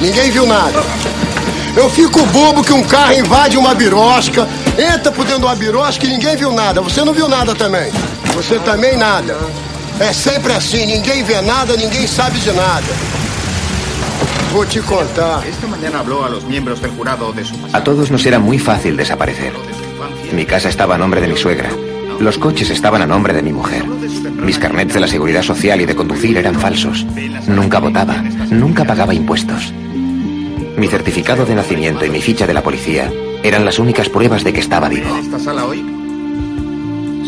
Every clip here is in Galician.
Ninguém viu nada. Eu fico bobo que um carro invade uma birosca, entra por dentro de uma birosca e ninguém viu nada. Você não viu nada também. Você também nada. É sempre assim, ninguém vê nada, ninguém sabe de nada. Vou te contar. A los miembros del jurado de su A todos nos era muy fácil desaparecer. Mi casa estaba a nombre de mi suegra. Los coches estaban a nombre de mi mujer. Mis carnets de la seguridad social y de conducir eran falsos. Nunca votaba, nunca pagaba impuestos. Mi certificado de nacimiento y mi ficha de la policía eran las únicas pruebas de que estaba vivo. ¿En esta sala hoy?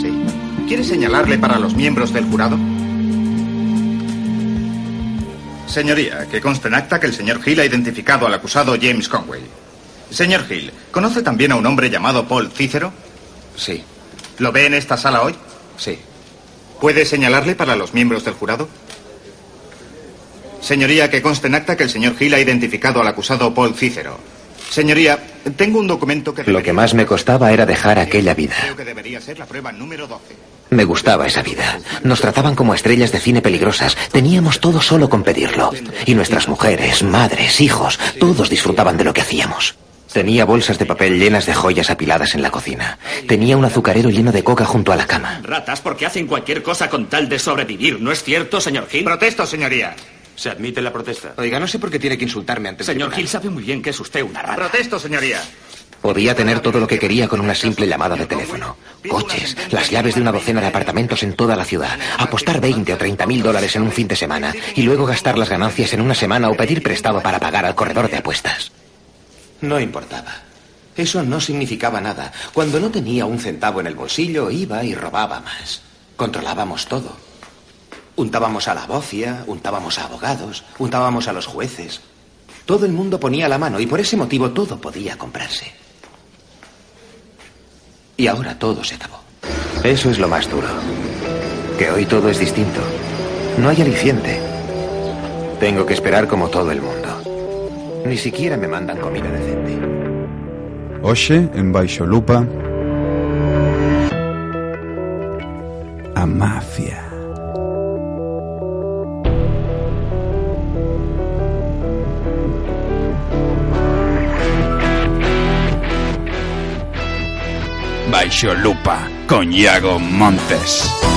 Sí. ¿Quiere señalarle para los miembros del jurado? Señoría, que conste en acta que el señor Hill ha identificado al acusado James Conway. Señor Hill, ¿conoce también a un hombre llamado Paul Cícero? Sí, ¿Lo ve en esta sala hoy? sí. ¿Puede señalarle para los miembros del jurado? Señoría, que conste en acta que el señor Hill ha identificado al acusado Paul Cícero. Señoría, tengo un documento que... Lo que más me costaba era dejar aquella vida. Creo que debería ser la prueba número 12. Me gustaba esa vida. Nos trataban como estrellas de cine peligrosas. Teníamos todo solo con pedirlo. Y nuestras mujeres, madres, hijos, todos disfrutaban de lo que hacíamos. Tenía bolsas de papel llenas de joyas apiladas en la cocina. Tenía un azucarero lleno de coca junto a la cama. Ratas porque hacen cualquier cosa con tal de sobrevivir, ¿no es cierto, señor Hill? Protesto, señoría. Se admite la protesta. Oiga, no sé por qué tiene que insultarme antes Señor Hill sabe muy bien que es usted una rata. Protesto, señoría. Podía tener todo lo que quería con una simple llamada de teléfono. Coches, las llaves de una docena de apartamentos en toda la ciudad, apostar 20 o 30 mil dólares en un fin de semana y luego gastar las ganancias en una semana o pedir prestado para pagar al corredor de apuestas. No importaba. Eso no significaba nada. Cuando no tenía un centavo en el bolsillo, iba y robaba más. Controlábamos todo. Untábamos a la bofia, untábamos a abogados, untábamos a los jueces. Todo el mundo ponía la mano y por ese motivo todo podía comprarse. Y ahora todo se acabó. Eso es lo más duro. Que hoy todo es distinto. No hay aliciente. Tengo que esperar como todo el mundo. Ni siquiera me mandan comida decente. Hoxe, en Baixo Lupa A mafia. Baixo Lupa con Iago Montes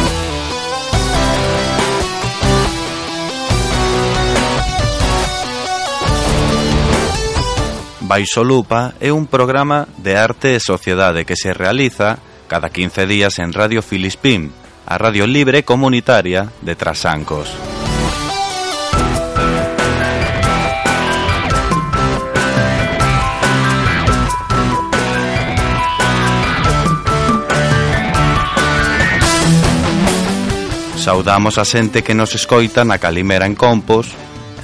Baixo Lupa é un programa de arte e sociedade que se realiza cada 15 días en Radio Filispín, a radio libre comunitaria de Trasancos. Saudamos a xente que nos escoita na Calimera en Compos,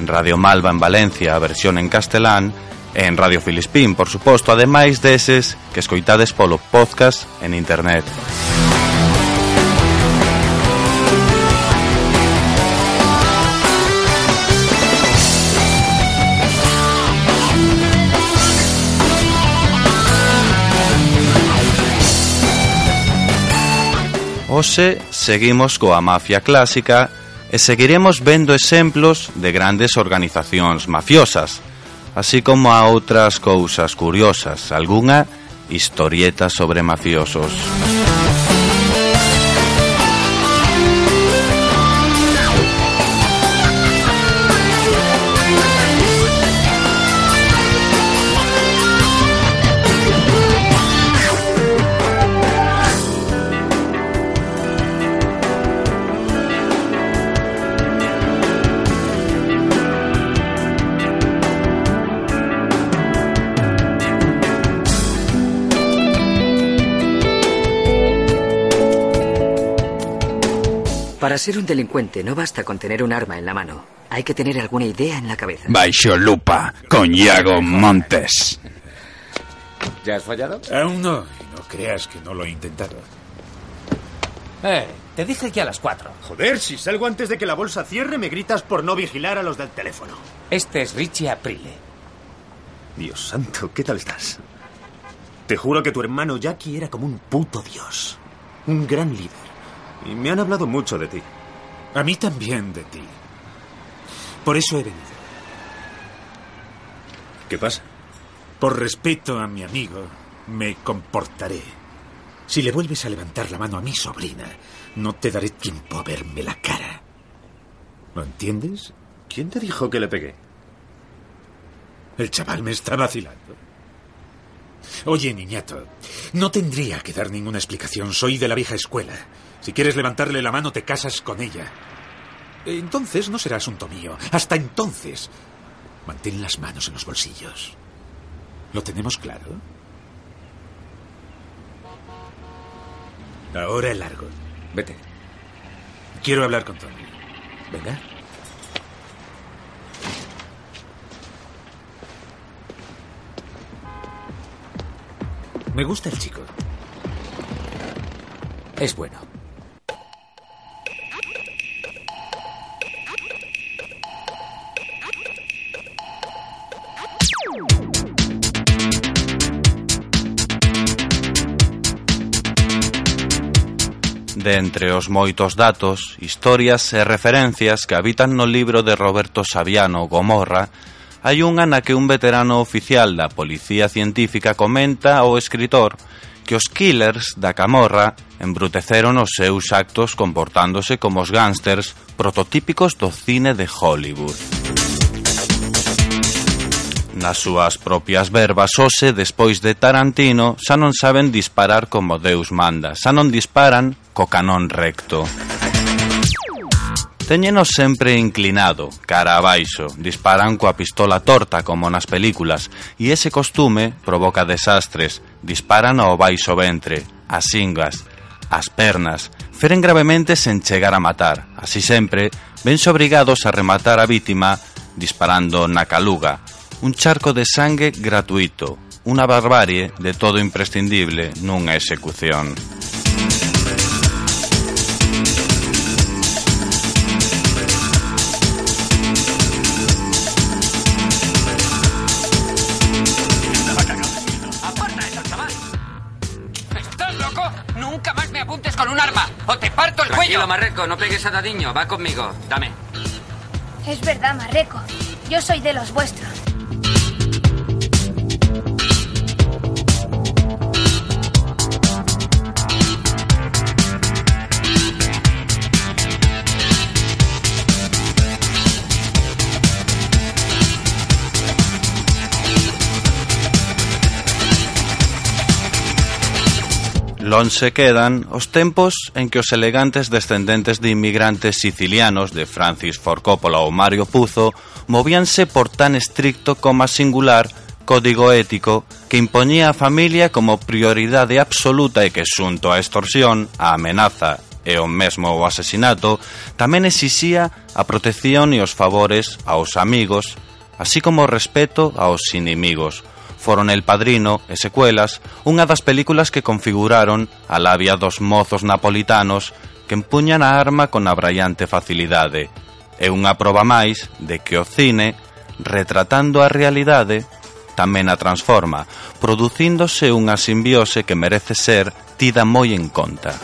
en Radio Malva en Valencia a versión en castelán en Radio Filispín, por suposto, ademais deses que escoitades polo podcast en internet. Hoxe seguimos coa mafia clásica e seguiremos vendo exemplos de grandes organizacións mafiosas, así como a outras cousas curiosas, algunha historieta sobre mafiosos. Para ser un delincuente no basta con tener un arma en la mano. Hay que tener alguna idea en la cabeza. Baixo Lupa con Iago Montes ¿Ya has fallado? Aún no, y no creas que no lo he intentado. Eh, te dije que a las cuatro. Joder, si salgo antes de que la bolsa cierre, me gritas por no vigilar a los del teléfono. Este es Richie Aprile. Dios santo, ¿qué tal estás? Te juro que tu hermano Jackie era como un puto dios. Un gran líder. Y me han hablado mucho de ti. A mí también de ti. Por eso he venido. ¿Qué pasa? Por respeto a mi amigo, me comportaré. Si le vuelves a levantar la mano a mi sobrina, no te daré tiempo a verme la cara. ¿Lo entiendes? ¿Quién te dijo que le pegué? El chaval me está vacilando. Oye, niñato, no tendría que dar ninguna explicación. Soy de la vieja escuela. Si quieres levantarle la mano, te casas con ella. Entonces no será asunto mío. Hasta entonces, mantén las manos en los bolsillos. ¿Lo tenemos claro? Ahora el largo. Vete. Quiero hablar con Tony. ¿Venga? Me gusta el chico. Es bueno. de entre os moitos datos, historias e referencias que habitan no libro de Roberto Saviano Gomorra, hai unha na que un veterano oficial da Policía Científica comenta ao escritor que os killers da camorra embruteceron os seus actos comportándose como os gángsters prototípicos do cine de Hollywood. Nas súas propias verbas, hoxe, despois de Tarantino, xa non saben disparar como Deus manda, xa non disparan co canón recto. Teñenos sempre inclinado, cara abaixo, disparan coa pistola torta como nas películas, e ese costume provoca desastres, disparan ao baixo ventre, as ingas, as pernas, feren gravemente sen chegar a matar. Así sempre, vense obrigados a rematar a vítima disparando na caluga, un charco de sangue gratuito, unha barbarie de todo imprescindible nunha execución. O te parto el Tranquilo, cuello. Marreco, no pegues a Dadiño. Va conmigo. Dame. Es verdad, Marreco. Yo soy de los vuestros. Lonse quedan os tempos en que os elegantes descendentes de inmigrantes sicilianos de Francis Ford Coppola ou Mario Puzo movíanse por tan estricto como singular código ético que impoñía a familia como prioridade absoluta e que xunto á extorsión, a amenaza e o mesmo o asesinato, tamén exixía a protección e os favores aos amigos, así como o respeto aos inimigos, foron El Padrino e Secuelas unha das películas que configuraron a labia dos mozos napolitanos que empuñan a arma con abraiante facilidade. É unha proba máis de que o cine, retratando a realidade, tamén a transforma, producíndose unha simbiose que merece ser tida moi en conta.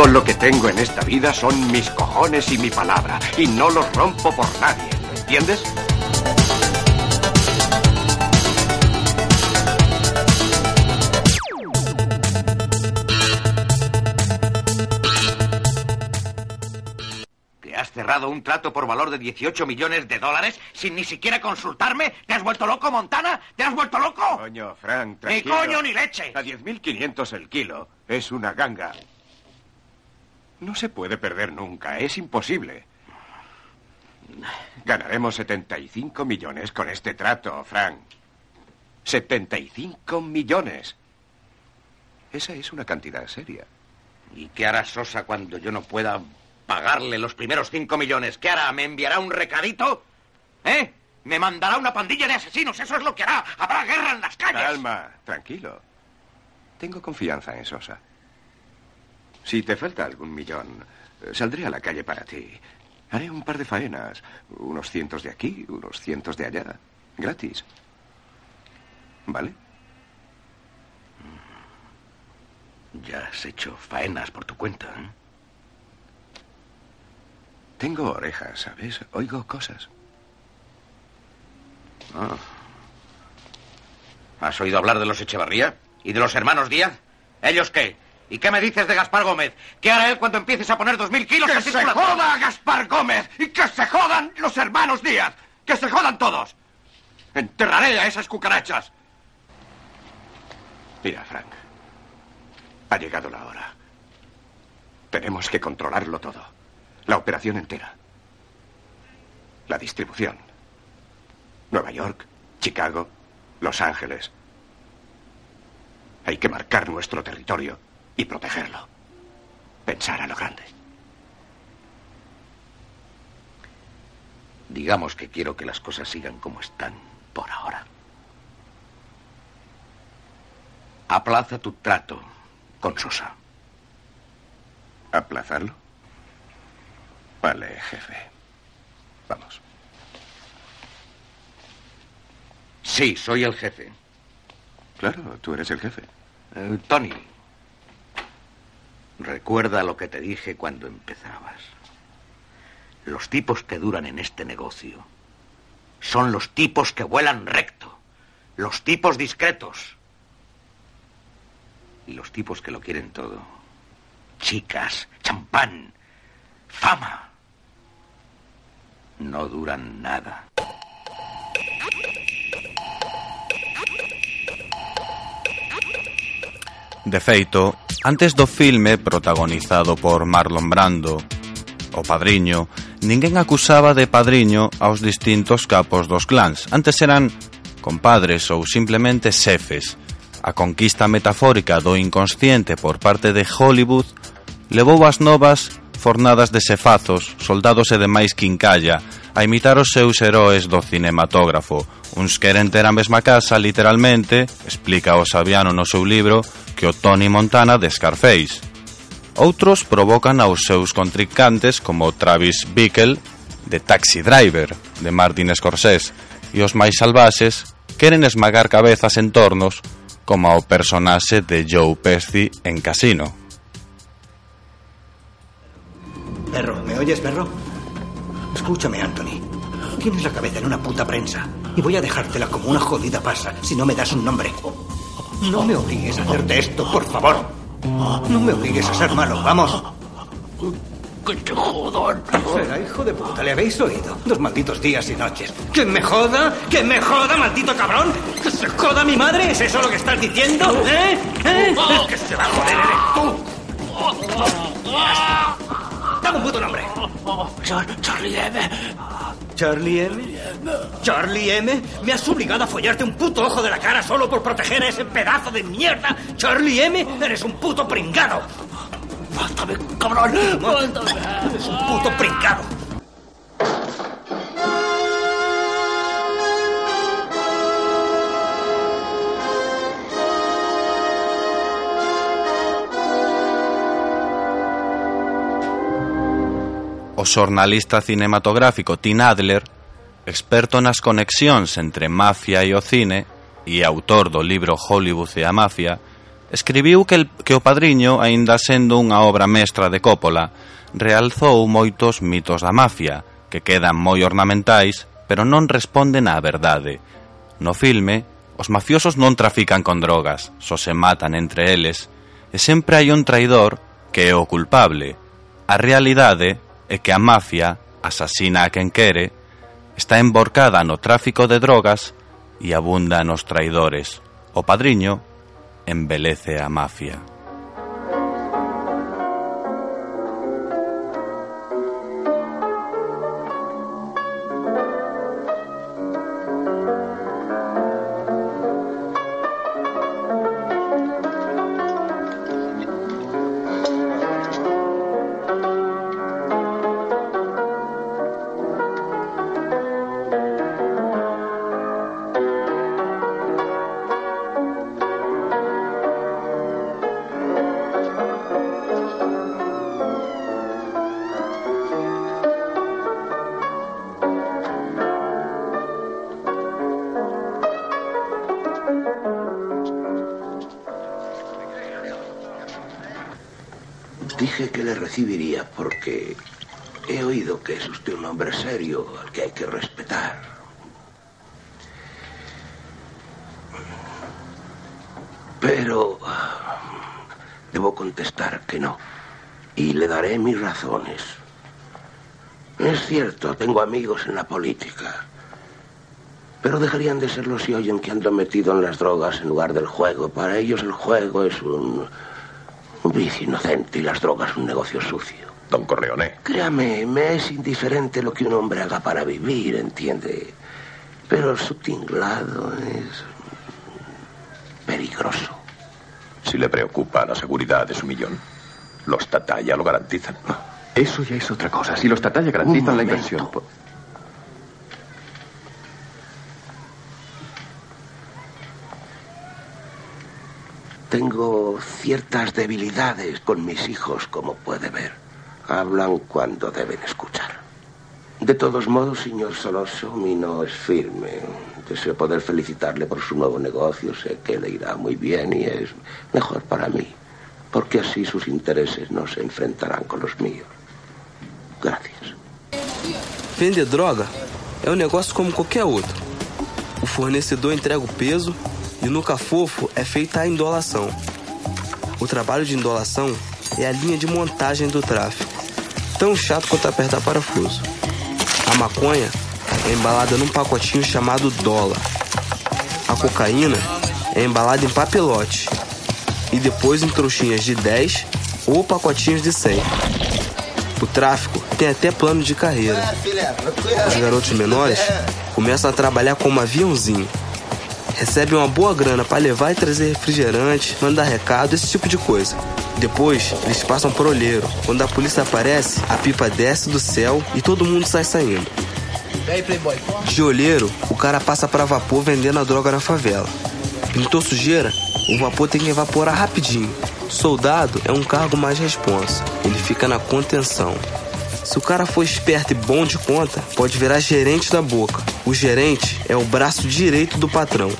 Todo lo que tengo en esta vida son mis cojones y mi palabra, y no los rompo por nadie, ¿lo entiendes? ¿Te has cerrado un trato por valor de 18 millones de dólares sin ni siquiera consultarme? ¿Te has vuelto loco, Montana? ¿Te has vuelto loco? Coño, Frank, ¡Ni coño ni leche! A 10.500 el kilo. Es una ganga. No se puede perder nunca. Es imposible. Ganaremos 75 millones con este trato, Frank. 75 millones. Esa es una cantidad seria. ¿Y qué hará Sosa cuando yo no pueda pagarle los primeros 5 millones? ¿Qué hará? ¿Me enviará un recadito? ¿Eh? ¿Me mandará una pandilla de asesinos? Eso es lo que hará. Habrá guerra en las calles. Calma, tranquilo. Tengo confianza en Sosa. Si te falta algún millón, eh, saldré a la calle para ti. Haré un par de faenas. Unos cientos de aquí, unos cientos de allá. Gratis. ¿Vale? Ya has hecho faenas por tu cuenta. ¿eh? Tengo orejas, ¿sabes? Oigo cosas. Ah. ¿Has oído hablar de los Echevarría? ¿Y de los hermanos Díaz? ¿Ellos qué? ¿Y qué me dices de Gaspar Gómez? ¿Qué hará él cuando empieces a poner dos mil kilos ¡Que en se joda Gaspar Gómez! ¡Y que se jodan los hermanos Díaz! ¡Que se jodan todos! ¡Enterraré a esas cucarachas! Mira, Frank. Ha llegado la hora. Tenemos que controlarlo todo. La operación entera. La distribución. Nueva York, Chicago, Los Ángeles. Hay que marcar nuestro territorio y protegerlo. Pensar a lo grande. Digamos que quiero que las cosas sigan como están por ahora. Aplaza tu trato con Sosa. ¿Aplazarlo? Vale, jefe. Vamos. Sí, soy el jefe. Claro, tú eres el jefe. Eh, Tony, recuerda lo que te dije cuando empezabas. Los tipos que duran en este negocio son los tipos que vuelan recto, los tipos discretos y los tipos que lo quieren todo. Chicas, champán, fama. No duran nada. De feito, Antes do filme, protagonizado por Marlon Brando, o Padriño, ninguén acusaba de Padriño aos distintos capos dos clans. Antes eran compadres ou simplemente xefes. A conquista metafórica do inconsciente por parte de Hollywood levou as novas fornadas de sefazos, soldados e demais quincalla, a imitar os seus heróes do cinematógrafo. Uns queren ter a mesma casa, literalmente, explica o Saviano no seu libro, que o Tony Montana de Scarface. Outros provocan aos seus contrincantes como Travis Bickle, de Taxi Driver, de Martin Scorsese, e os máis salvaxes queren esmagar cabezas en tornos como ao personaxe de Joe Pesci en Casino. Perro, ¿me oyes, perro? Escúchame, Anthony. Tienes la cabeza en una puta prensa y voy a dejártela como una jodida pasa si no me das un nombre. No me obligues a hacerte esto, por favor. No me obligues a ser malo, vamos. Que te jodan. Será hijo de puta, ¿le habéis oído? Dos malditos días y noches. ¿Que me joda? ¿Que me joda, maldito cabrón? ¿Que se joda mi madre? ¿Es eso lo que estás diciendo? ¿Eh? ¿Eh? El que se va a joder eres tú. Dame un puto nombre. Charlie M. ¿Charlie M? ¿Charlie M? ¿Me has obligado a follarte un puto ojo de la cara solo por proteger a ese pedazo de mierda? ¿Charlie M? Eres un puto pringado. Mátame, cabrón. Mátame. Eres un puto pringado. o xornalista cinematográfico Tim Adler, experto nas conexións entre mafia e o cine e autor do libro Hollywood e a mafia, escribiu que, el, que o Padriño, aínda sendo unha obra mestra de Coppola, realzou moitos mitos da mafia, que quedan moi ornamentais, pero non responden á verdade. No filme, os mafiosos non trafican con drogas, só se matan entre eles, e sempre hai un traidor que é o culpable. A realidade é que a mafia asasina a quen quere, está emborcada no tráfico de drogas e abunda nos traidores. O padriño embelece a mafia. Recibiría porque he oído que es usted un hombre serio al que hay que respetar. Pero ah, debo contestar que no. Y le daré mis razones. Es cierto, tengo amigos en la política. Pero dejarían de serlo si oyen que ando metido en las drogas en lugar del juego. Para ellos el juego es un, un vicio inocente y las drogas un negocio sucio. Don Corleone. Créame, me es indiferente lo que un hombre haga para vivir, ¿entiende? Pero su tinglado es peligroso. Si le preocupa la seguridad de su millón, los Tataya lo garantizan. Eso ya es otra cosa. Si los Tataya garantizan Un la inversión. Tengo ciertas debilidades con mis hijos, como puede ver. Hablan cuando deben escuchar. De todos modos, señor Soloso, mi no es firme. Deseo poder felicitarle por su nuevo negocio. Sé que le irá muy bien y es mejor para mí, porque así sus intereses no se enfrentarán con los míos. Gracias. Vender droga é um negócio como qualquer outro. O fornecedor entrega o peso e no Cafofo é feita a indolação. O trabalho de indolação é a linha de montagem do tráfico. Tão chato quanto apertar parafuso. A maconha é embalada num pacotinho chamado dólar. A cocaína é embalada em papelote e depois em trouxinhas de 10 ou pacotinhos de 100. O tráfico tem até plano de carreira. Os garotos menores começam a trabalhar como aviãozinho. Recebem uma boa grana para levar e trazer refrigerante, mandar recado, esse tipo de coisa. Depois, eles passam por olheiro. Quando a polícia aparece, a pipa desce do céu e todo mundo sai saindo. De olheiro, o cara passa para vapor vendendo a droga na favela. Pintou sujeira, o vapor tem que evaporar rapidinho. Soldado é um cargo mais responsa. Ele fica na contenção. Se o cara for esperto e bom de conta, pode virar gerente da boca. O gerente é o braço direito do patrão.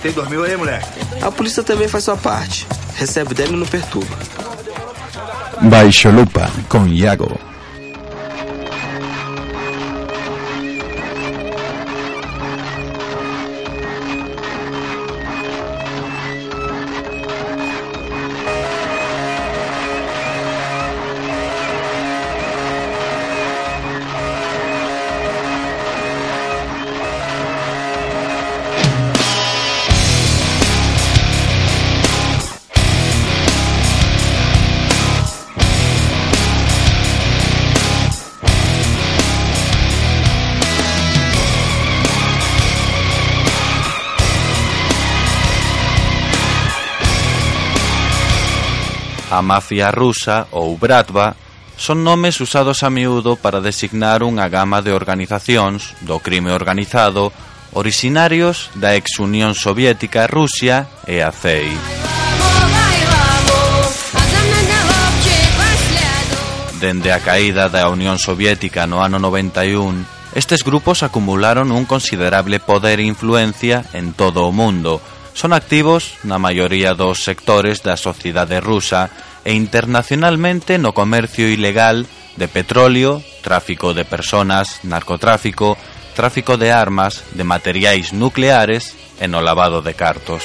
Você dormiu aí, moleque? A polícia também faz sua parte. Recebe dele e não perturba. Baixo Lupa con Iago. mafia rusa ou Bratva son nomes usados a miúdo para designar unha gama de organizacións do crime organizado orixinarios da ex Unión Soviética Rusia e a CEI. Dende a caída da Unión Soviética no ano 91, estes grupos acumularon un considerable poder e influencia en todo o mundo, Son activos na maioría dos sectores da sociedade rusa e internacionalmente no comercio ilegal de petróleo, tráfico de personas, narcotráfico, tráfico de armas, de materiais nucleares e no lavado de cartos.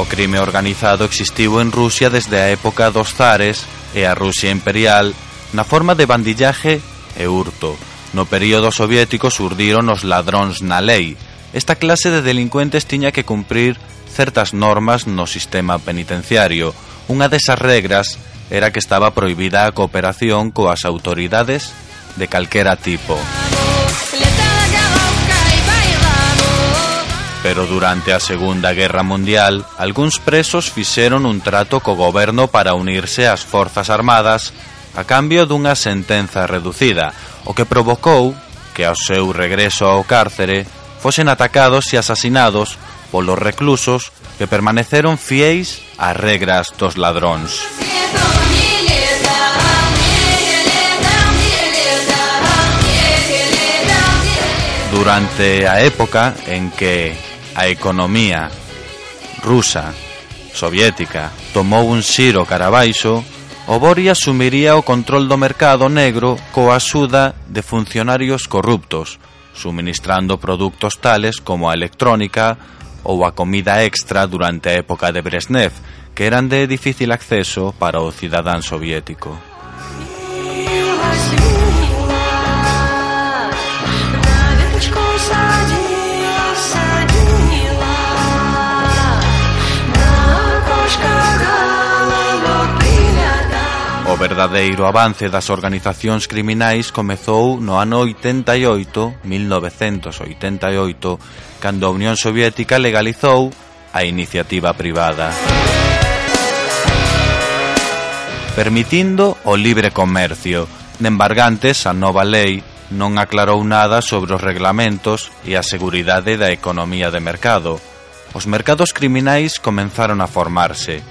O crime organizado existiu en Rusia desde a época dos zares e a Rusia imperial na forma de bandillaje e hurto. No período soviético surdiron os ladróns na lei. Esta clase de delincuentes tiña que cumprir certas normas no sistema penitenciario. Unha desas regras era que estaba prohibida a cooperación coas autoridades de calquera tipo. Pero durante a Segunda Guerra Mundial, algúns presos fixeron un trato co goberno para unirse ás forzas armadas a cambio dunha sentenza reducida, o que provocou que ao seu regreso ao cárcere fosen atacados e asasinados polos reclusos que permaneceron fieis ás regras dos ladróns. Durante a época en que a economía rusa soviética tomou un xiro carabaixo, o Bori asumiría o control do mercado negro coa axuda de funcionarios corruptos, suministrando produtos tales como a electrónica ou a comida extra durante a época de Brezhnev, que eran de difícil acceso para o cidadán soviético. verdadeiro avance das organizacións criminais comezou no ano 88, 1988, cando a Unión Soviética legalizou a iniciativa privada. Permitindo o libre comercio, nembargantes a nova lei non aclarou nada sobre os reglamentos e a seguridade da economía de mercado. Os mercados criminais comenzaron a formarse,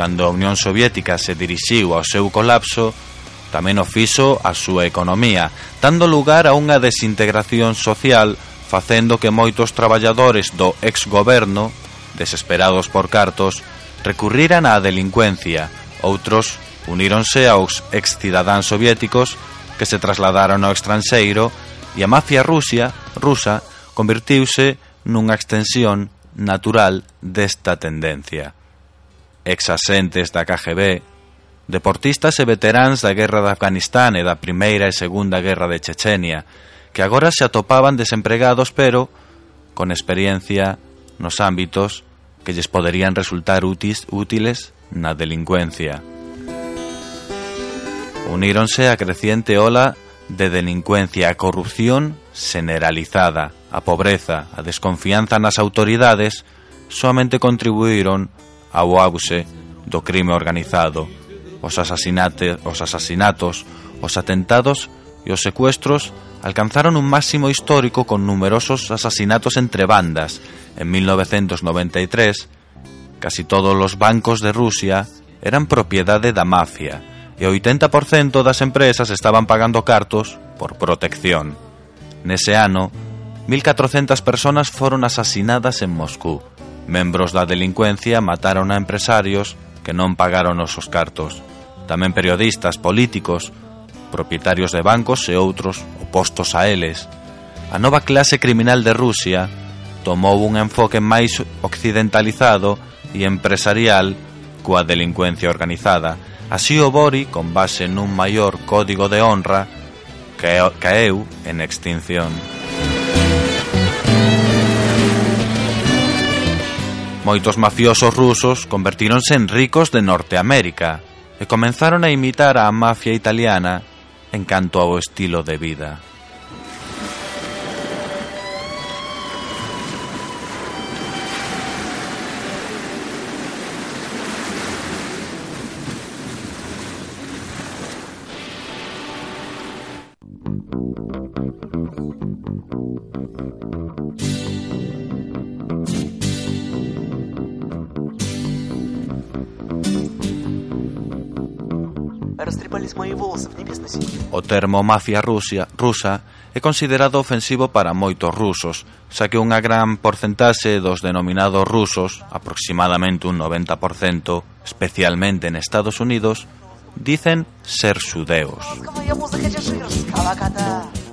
Cando a Unión Soviética se dirixiu ao seu colapso, tamén o fixo a súa economía, dando lugar a unha desintegración social facendo que moitos traballadores do exgoberno, desesperados por cartos, recurriran á delincuencia. Outros uníronse aos excidadáns soviéticos que se trasladaron ao estranxeiro e a mafia rusia, rusa convertiuse nunha extensión natural desta tendencia exasentes da KGB, deportistas e veteráns da Guerra de Afganistán e da Primeira e Segunda Guerra de Chechenia, que agora se atopaban desempregados pero con experiencia nos ámbitos que lles poderían resultar útis, útiles na delincuencia. Uníronse a creciente ola de delincuencia, a corrupción generalizada, a pobreza, a desconfianza nas autoridades, soamente contribuíron ao auxe do crime organizado, os, asasinate, os asasinatos, os atentados e os secuestros alcanzaron un máximo histórico con numerosos asasinatos entre bandas. En 1993, casi todos os bancos de Rusia eran propiedade da mafia e o 80% das empresas estaban pagando cartos por protección. Nese ano, 1.400 personas foron asasinadas en Moscú Membros da delincuencia mataron a empresarios que non pagaron os seus cartos. Tamén periodistas, políticos, propietarios de bancos e outros opostos a eles. A nova clase criminal de Rusia tomou un enfoque máis occidentalizado e empresarial coa delincuencia organizada. Así o Bori, con base nun maior código de honra, caeu en extinción. Moitos mafiosos rusos convertíronse en ricos de Norteamérica e comenzaron a imitar á mafia italiana en canto ao estilo de vida. из моих волосов небесно-синих. O termo mafia rusia, rusa é considerado ofensivo para moitos rusos, xa que unha gran porcentaxe dos denominados rusos, aproximadamente un 90%, especialmente en Estados Unidos, dicen ser xudeos.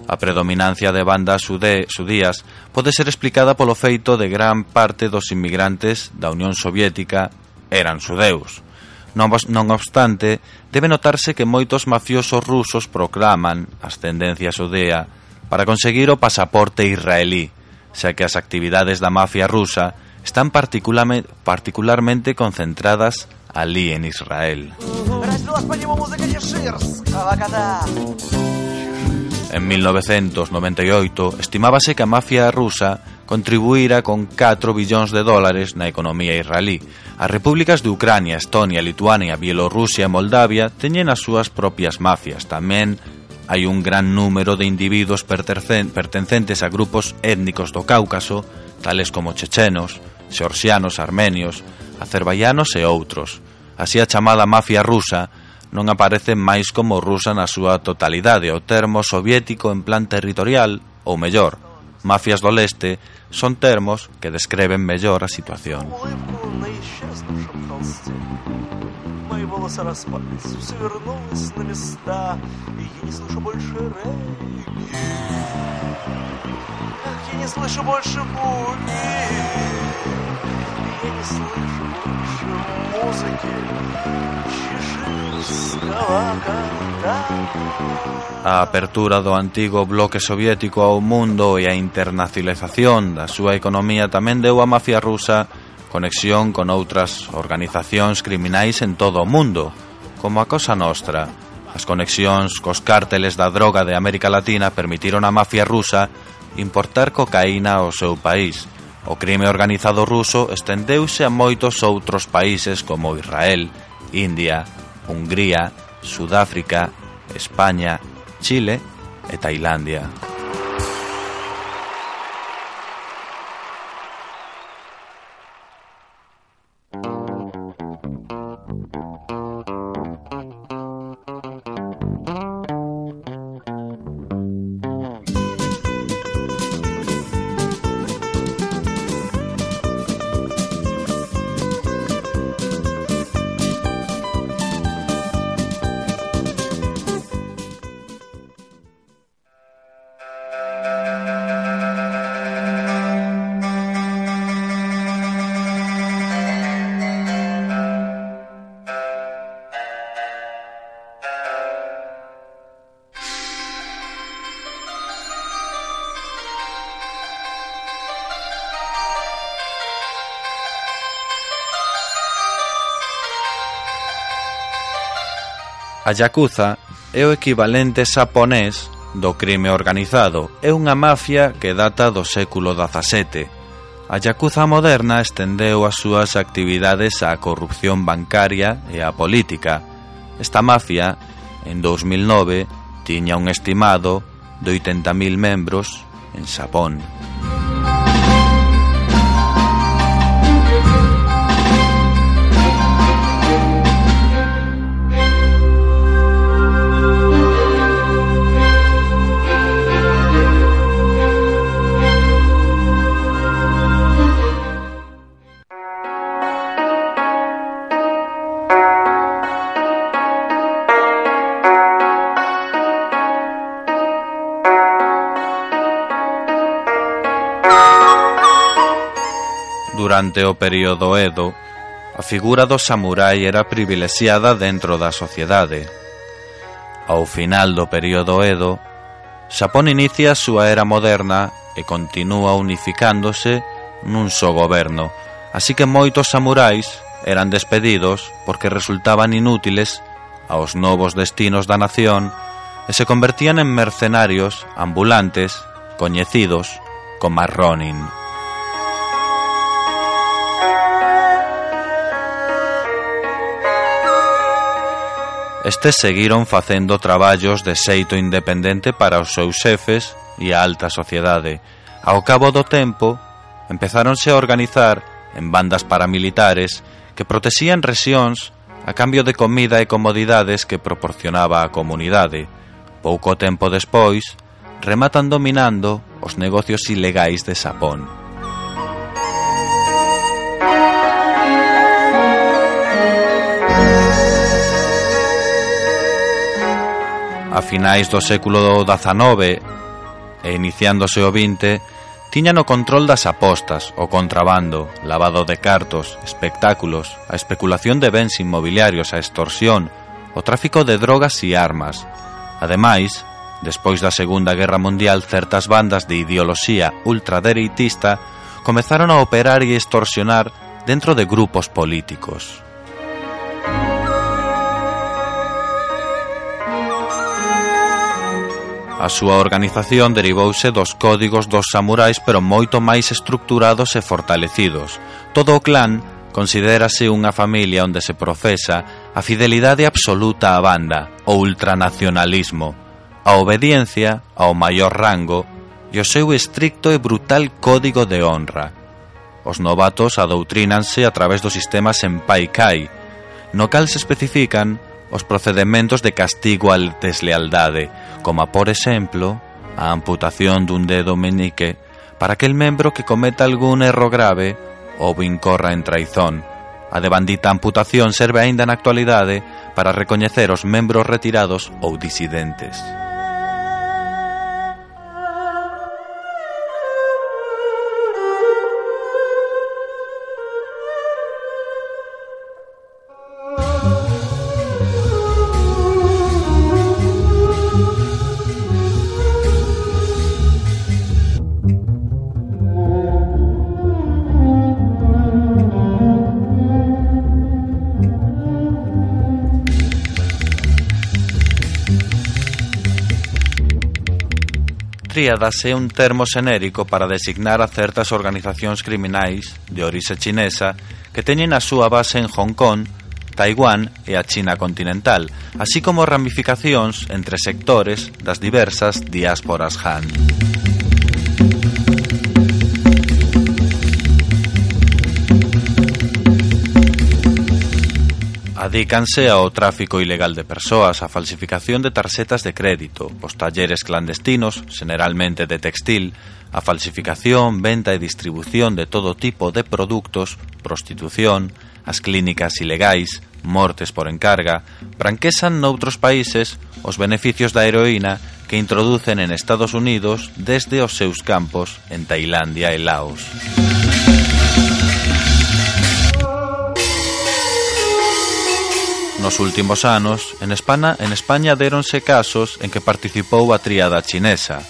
A predominancia de bandas sudé, sudías pode ser explicada polo feito de gran parte dos inmigrantes da Unión Soviética eran xudeus. Non, non obstante, debe notarse que moitos mafiosos rusos proclaman ascendencia xudea para conseguir o pasaporte israelí, xa que as actividades da mafia rusa están particularmente concentradas ali en Israel. En 1998 estimábase que a mafia rusa contribuíra con 4 billóns de dólares na economía israelí. As repúblicas de Ucrania, Estonia, Lituania, Bielorrusia e Moldavia teñen as súas propias mafias. Tamén hai un gran número de individuos pertencentes a grupos étnicos do Cáucaso, tales como chechenos, xorxianos, armenios, azerbaianos e outros. Así a chamada mafia rusa non aparece máis como rusa na súa totalidade, o termo soviético en plan territorial, ou mellor, mafias do leste son termos que descreven mellor a situación. Мои волосы распались, все вернулось на места, и я не слышу больше регги. Ах, я не слышу больше буги. Я не слышу больше музыки. Чеширского кота. A apertura do antigo bloque soviético ao mundo e a internacionalización da súa economía tamén deu á mafia rusa conexión con outras organizacións criminais en todo o mundo, como a Cosa Nostra. As conexións cos cárteles da droga de América Latina permitiron á mafia rusa importar cocaína ao seu país. O crime organizado ruso estendeuse a moitos outros países como Israel, India, Hungría, Sudáfrica, España, Chile e Tailandia. A Yakuza é o equivalente xaponés do crime organizado. É unha mafia que data do século XVII. A Yakuza moderna estendeu as súas actividades á corrupción bancaria e á política. Esta mafia, en 2009, tiña un estimado de 80.000 membros en Xapón. Durante o período Edo, a figura do samurai era privilexiada dentro da sociedade. Ao final do período Edo, Xapón inicia a súa era moderna e continúa unificándose nun só goberno, así que moitos samurais eran despedidos porque resultaban inútiles aos novos destinos da nación e se convertían en mercenarios ambulantes coñecidos como Ronin. Estes seguiron facendo traballos de xeito independente para os seus xefes e a alta sociedade. Ao cabo do tempo, empezáronse a organizar en bandas paramilitares que protexían rexións a cambio de comida e comodidades que proporcionaba a comunidade. Pouco tempo despois, rematan dominando os negocios ilegais de Xapón. a finais do século XIX e iniciándose o XX, tiñan o control das apostas, o contrabando, lavado de cartos, espectáculos, a especulación de bens inmobiliarios, a extorsión, o tráfico de drogas e armas. Ademais, despois da Segunda Guerra Mundial, certas bandas de ideoloxía ultradereitista comezaron a operar e extorsionar dentro de grupos políticos. A súa organización derivouse dos códigos dos samurais pero moito máis estructurados e fortalecidos. Todo o clan considérase unha familia onde se profesa a fidelidade absoluta á banda, o ultranacionalismo, a obediencia ao maior rango e o seu estricto e brutal código de honra. Os novatos adoutrínanse a través do sistema Senpai Kai, no cal se especifican os procedementos de castigo á deslealdade, como, por exemplo, a amputación dun dedo menique para aquel membro que cometa algún erro grave ou incorra en traizón. A debandita amputación serve aínda na actualidade para recoñecer os membros retirados ou disidentes. tríadas é un termo xenérico para designar a certas organizacións criminais de orixe chinesa que teñen a súa base en Hong Kong, Taiwán e a China continental, así como ramificacións entre sectores das diversas diásporas Han. Adícanse ao tráfico ilegal de persoas, a falsificación de tarxetas de crédito, os talleres clandestinos, generalmente de textil, a falsificación, venta e distribución de todo tipo de produtos, prostitución, as clínicas ilegais, mortes por encarga, branquesan noutros países os beneficios da heroína que introducen en Estados Unidos desde os seus campos en Tailandia e Laos. Nos últimos anos, en España, en España déronse casos en que participou a tríada chinesa.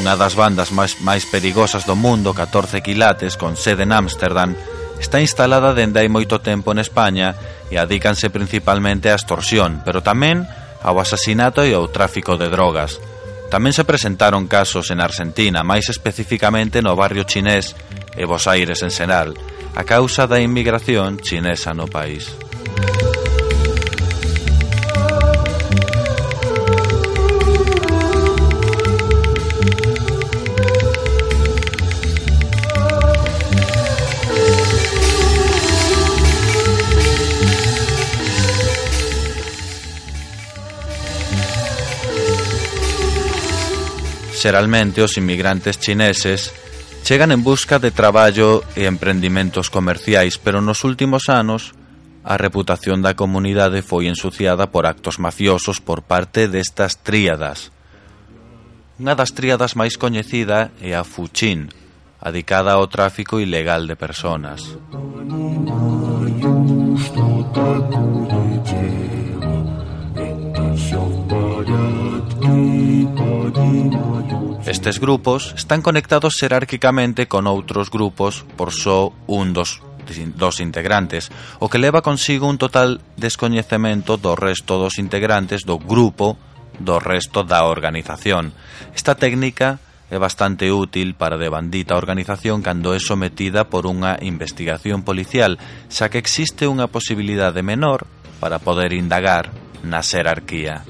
Unha das bandas máis, máis perigosas do mundo, 14 quilates, con sede en Ámsterdam, está instalada dende hai moito tempo en España e adícanse principalmente á extorsión, pero tamén ao asasinato e ao tráfico de drogas. Tamén se presentaron casos en Argentina, máis especificamente no barrio chinés e Bos Aires en Senal, a causa da inmigración chinesa no país. Xeralmente os inmigrantes chineses chegan en busca de traballo e emprendimentos comerciais, pero nos últimos anos a reputación da comunidade foi ensuciada por actos mafiosos por parte destas tríadas. Unha das tríadas máis coñecida é a Fuchin, adicada ao tráfico ilegal de personas. Estes grupos están conectados xerárquicamente con outros grupos por só un dos dos integrantes, o que leva consigo un total descoñecemento do resto dos integrantes do grupo do resto da organización. Esta técnica é bastante útil para de bandita organización cando é sometida por unha investigación policial, xa que existe unha posibilidade menor para poder indagar na xerarquía.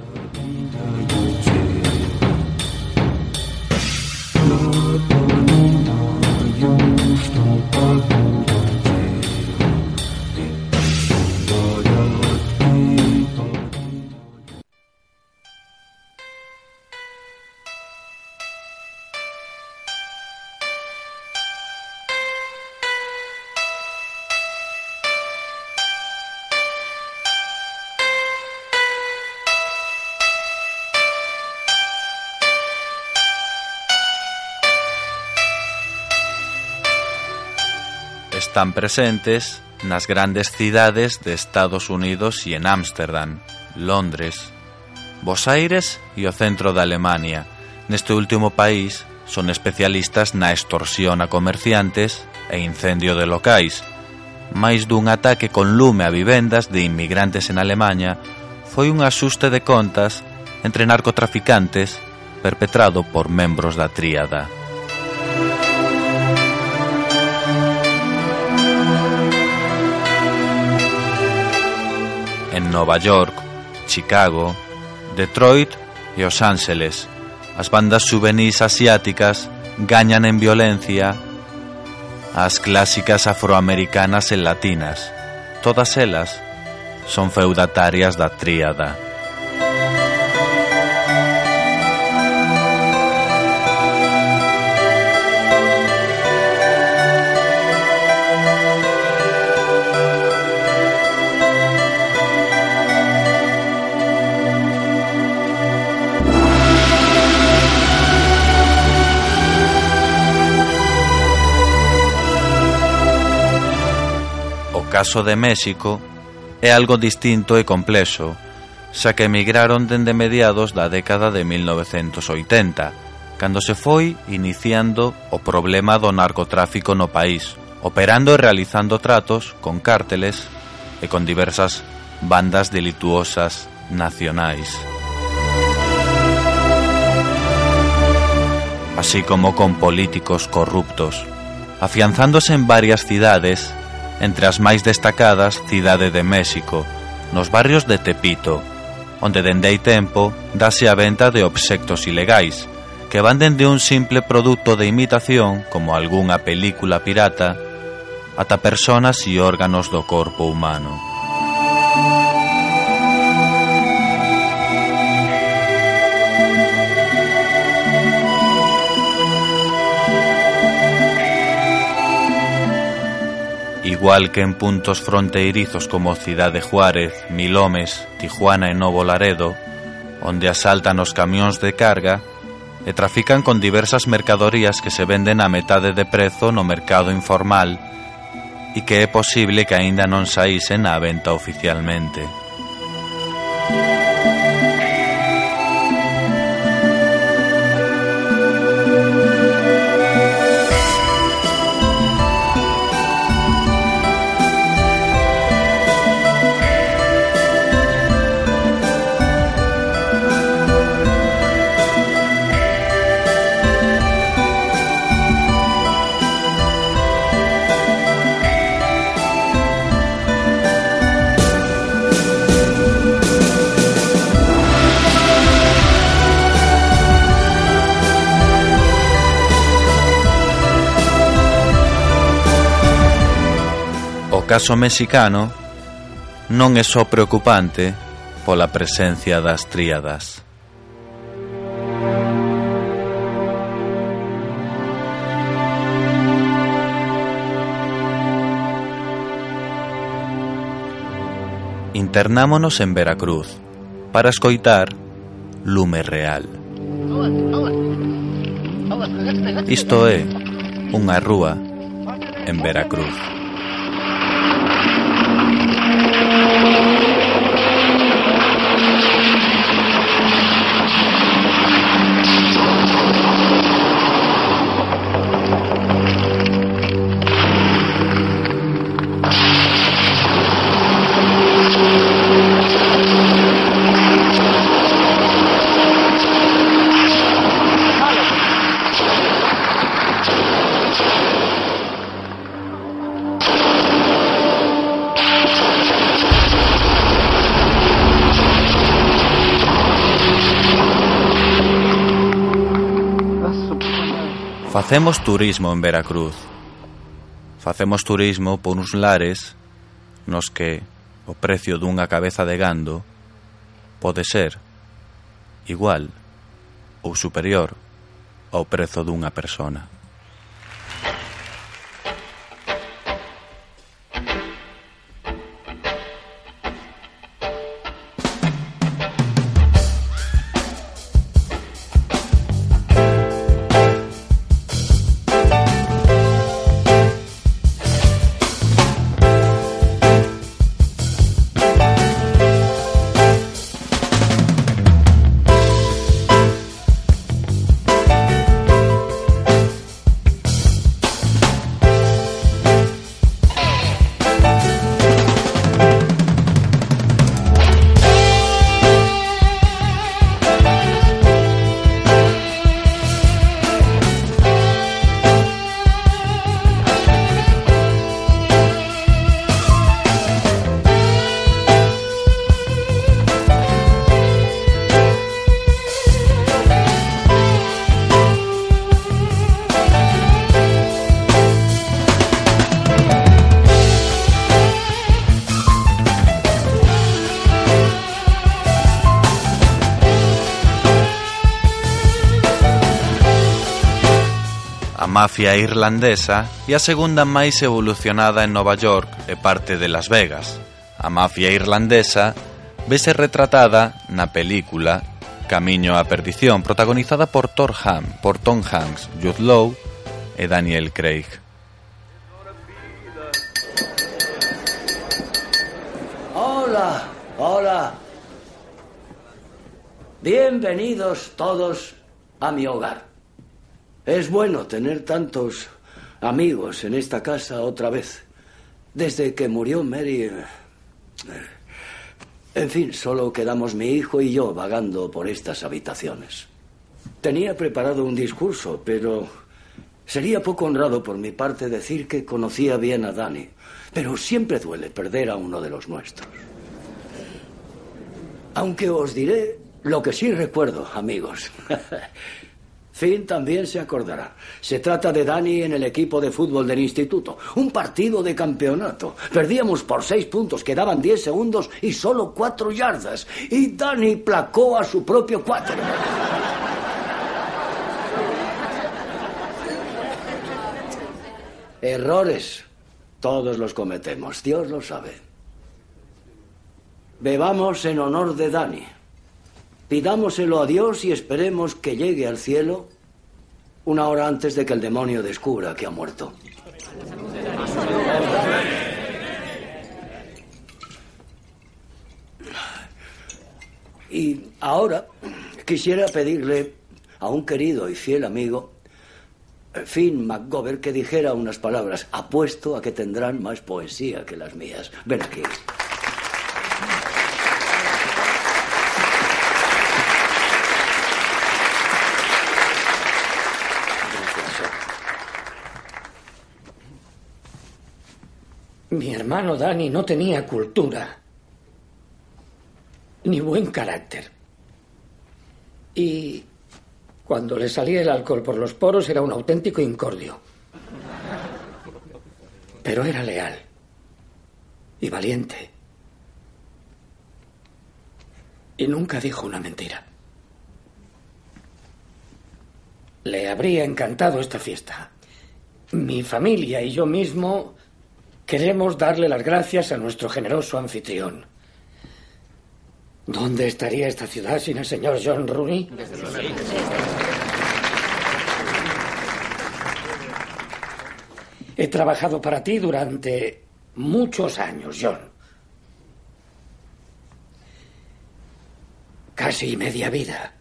están presentes nas grandes cidades de Estados Unidos e en Ámsterdam, Londres, Bos Aires e o centro de Alemania. Neste último país son especialistas na extorsión a comerciantes e incendio de locais. Mais dun ataque con lume a vivendas de inmigrantes en Alemania foi un asuste de contas entre narcotraficantes perpetrado por membros da tríada. en Nova York, Chicago, Detroit e Os Ángeles. As bandas juvenis asiáticas gañan en violencia as clásicas afroamericanas e latinas. Todas elas son feudatarias da tríada. caso de México, é algo distinto e complexo, xa que emigraron dende mediados da década de 1980, cando se foi iniciando o problema do narcotráfico no país, operando e realizando tratos con cárteles e con diversas bandas delituosas nacionais. Así como con políticos corruptos, afianzándose en varias cidades entre as máis destacadas Cidade de México, nos barrios de Tepito, onde dende hai tempo dase a venta de obxectos ilegais, que van dende un simple produto de imitación, como algunha película pirata, ata personas e órganos do corpo humano. igual que en puntos fronteirizos como Cidade Juárez, Milomes, Tijuana e Novo Laredo, onde asaltan os camións de carga e trafican con diversas mercadorías que se venden a metade de prezo no mercado informal e que é posible que aínda non saísen á venta oficialmente. caso mexicano non é só preocupante pola presencia das tríadas. Internámonos en Veracruz para escoitar Lume Real. Isto é unha rúa en Veracruz. Facemos turismo en Veracruz. Facemos turismo por uns lares nos que o precio dunha cabeza de gando pode ser igual ou superior ao prezo dunha persona. mafia irlandesa e a segunda máis evolucionada en Nova York e parte de Las Vegas. A mafia irlandesa vese retratada na película Camiño á perdición, protagonizada por, Thor Ham, por Tom Hanks, Jude Law e Daniel Craig. Hola, hola. Bienvenidos todos a mi hogar. Es bueno tener tantos amigos en esta casa otra vez. Desde que murió Mary... eh, En fin, solo quedamos mi hijo y yo vagando por estas habitaciones. Tenía preparado un discurso, pero sería poco honrado por mi parte decir que conocía bien a Dani. Pero siempre duele perder a uno de los nuestros. Aunque os diré lo que sí recuerdo, amigos. Finn también se acordará. Se trata de Dani en el equipo de fútbol del instituto. Un partido de campeonato. Perdíamos por seis puntos, quedaban diez segundos y solo cuatro yardas. Y Dani placó a su propio cuatro. Errores. Todos los cometemos, Dios lo sabe. Bebamos en honor de Dani. Pidámoselo a Dios y esperemos que llegue al cielo una hora antes de que el demonio descubra que ha muerto. Y ahora quisiera pedirle a un querido y fiel amigo, Finn McGovern, que dijera unas palabras. Apuesto a que tendrán más poesía que las mías. Ven aquí. Mi hermano Dani no tenía cultura, ni buen carácter. Y cuando le salía el alcohol por los poros era un auténtico incordio. Pero era leal y valiente. Y nunca dijo una mentira. Le habría encantado esta fiesta. Mi familia y yo mismo queremos darle las gracias a nuestro generoso anfitrión. ¿Dónde estaría esta ciudad sin el señor John Rooney? He trabajado para ti durante muchos años, John. Casi media vida.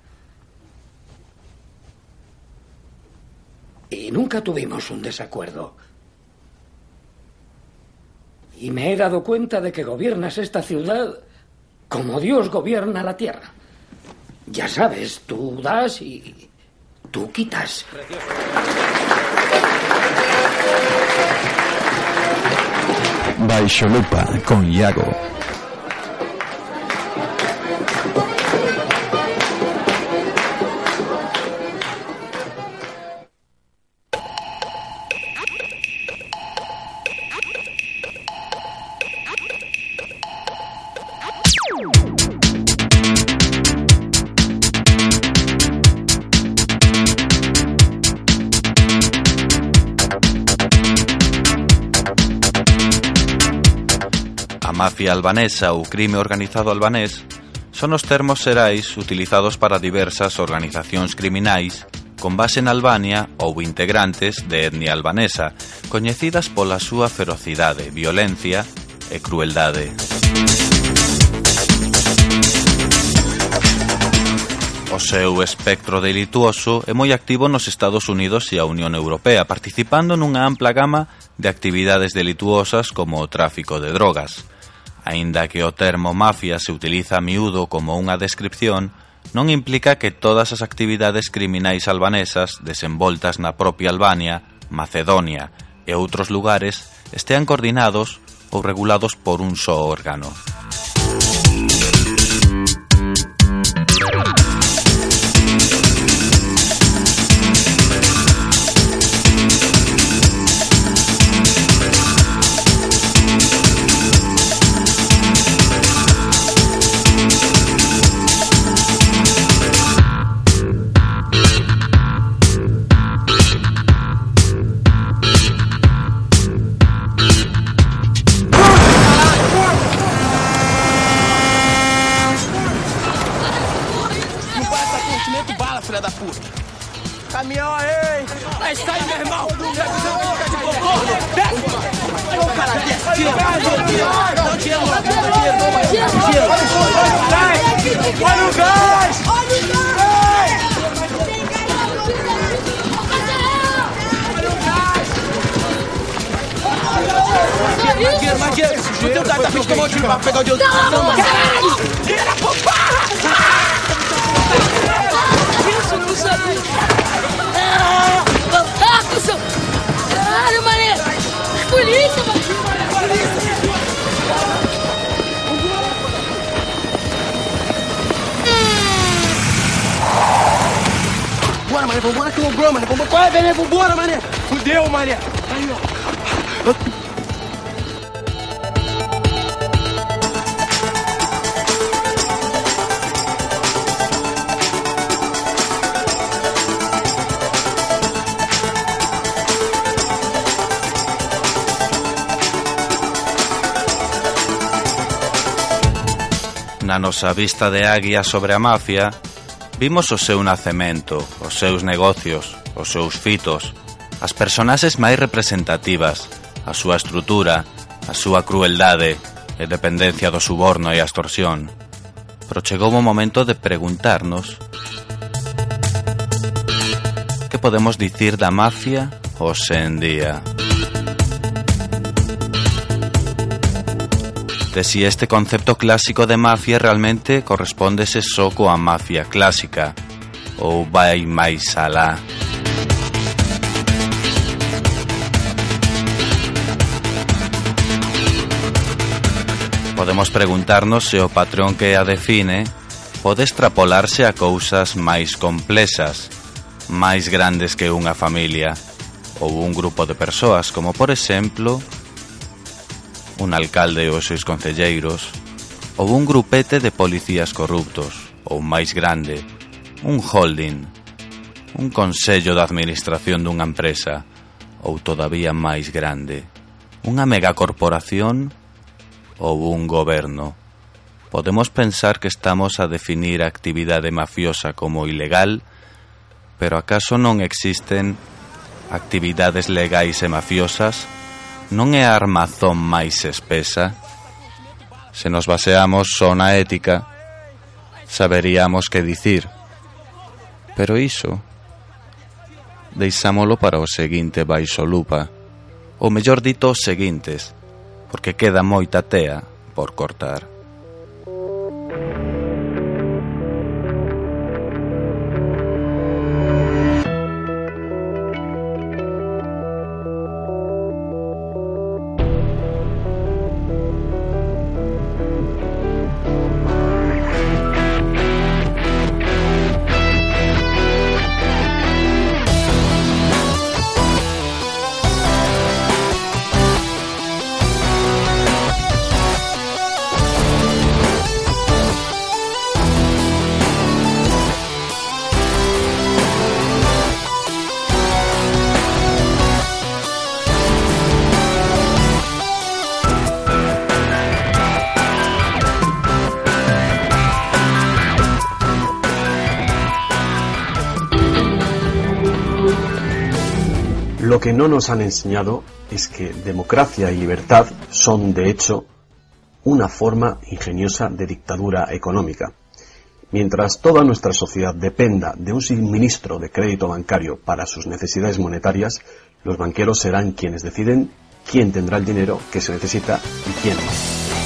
Y nunca tuvimos un desacuerdo. Y me he dado cuenta de que gobiernas esta ciudad como Dios gobierna la tierra. Ya sabes, tú das y tú quitas. Baixolupa con Iago. mafia albanesa ou crime organizado albanés son os termos xerais utilizados para diversas organizacións criminais con base en Albania ou integrantes de etnia albanesa, coñecidas pola súa ferocidade, violencia e crueldade. O seu espectro delituoso é moi activo nos Estados Unidos e a Unión Europea, participando nunha ampla gama de actividades delituosas como o tráfico de drogas, Aínda que o termo mafia se utiliza a miúdo como unha descripción, non implica que todas as actividades criminais albanesas desenvoltas na propia Albania, Macedonia e outros lugares estean coordinados ou regulados por un só órgano. Na nosa vista de águia sobre a mafia, vimos o seu nacemento, os seus negocios, os seus fitos, as personaxes máis representativas, a súa estrutura, a súa crueldade e dependencia do suborno e a extorsión. Pero chegou o momento de preguntarnos que podemos dicir da mafia hoxe en día. de si este concepto clásico de mafia realmente correspondese soco a mafia clásica ou vai máis alá. Podemos preguntarnos se o patrón que a define pode extrapolarse a cousas máis complexas, máis grandes que unha familia ou un grupo de persoas, como por exemplo un alcalde ou os seus concelleiros, ou un grupete de policías corruptos, ou máis grande, un holding, un consello de administración dunha empresa, ou todavía máis grande, unha megacorporación ou un goberno. Podemos pensar que estamos a definir a actividade mafiosa como ilegal, pero acaso non existen actividades legais e mafiosas? non é a armazón máis espesa? Se nos baseamos só na ética, saberíamos que dicir. Pero iso, deixámolo para o seguinte baixo lupa, ou mellor dito os seguintes, porque queda moita tea por cortar. No nos han enseñado es que democracia y libertad son, de hecho, una forma ingeniosa de dictadura económica. Mientras toda nuestra sociedad dependa de un suministro de crédito bancario para sus necesidades monetarias, los banqueros serán quienes deciden quién tendrá el dinero que se necesita y quién no.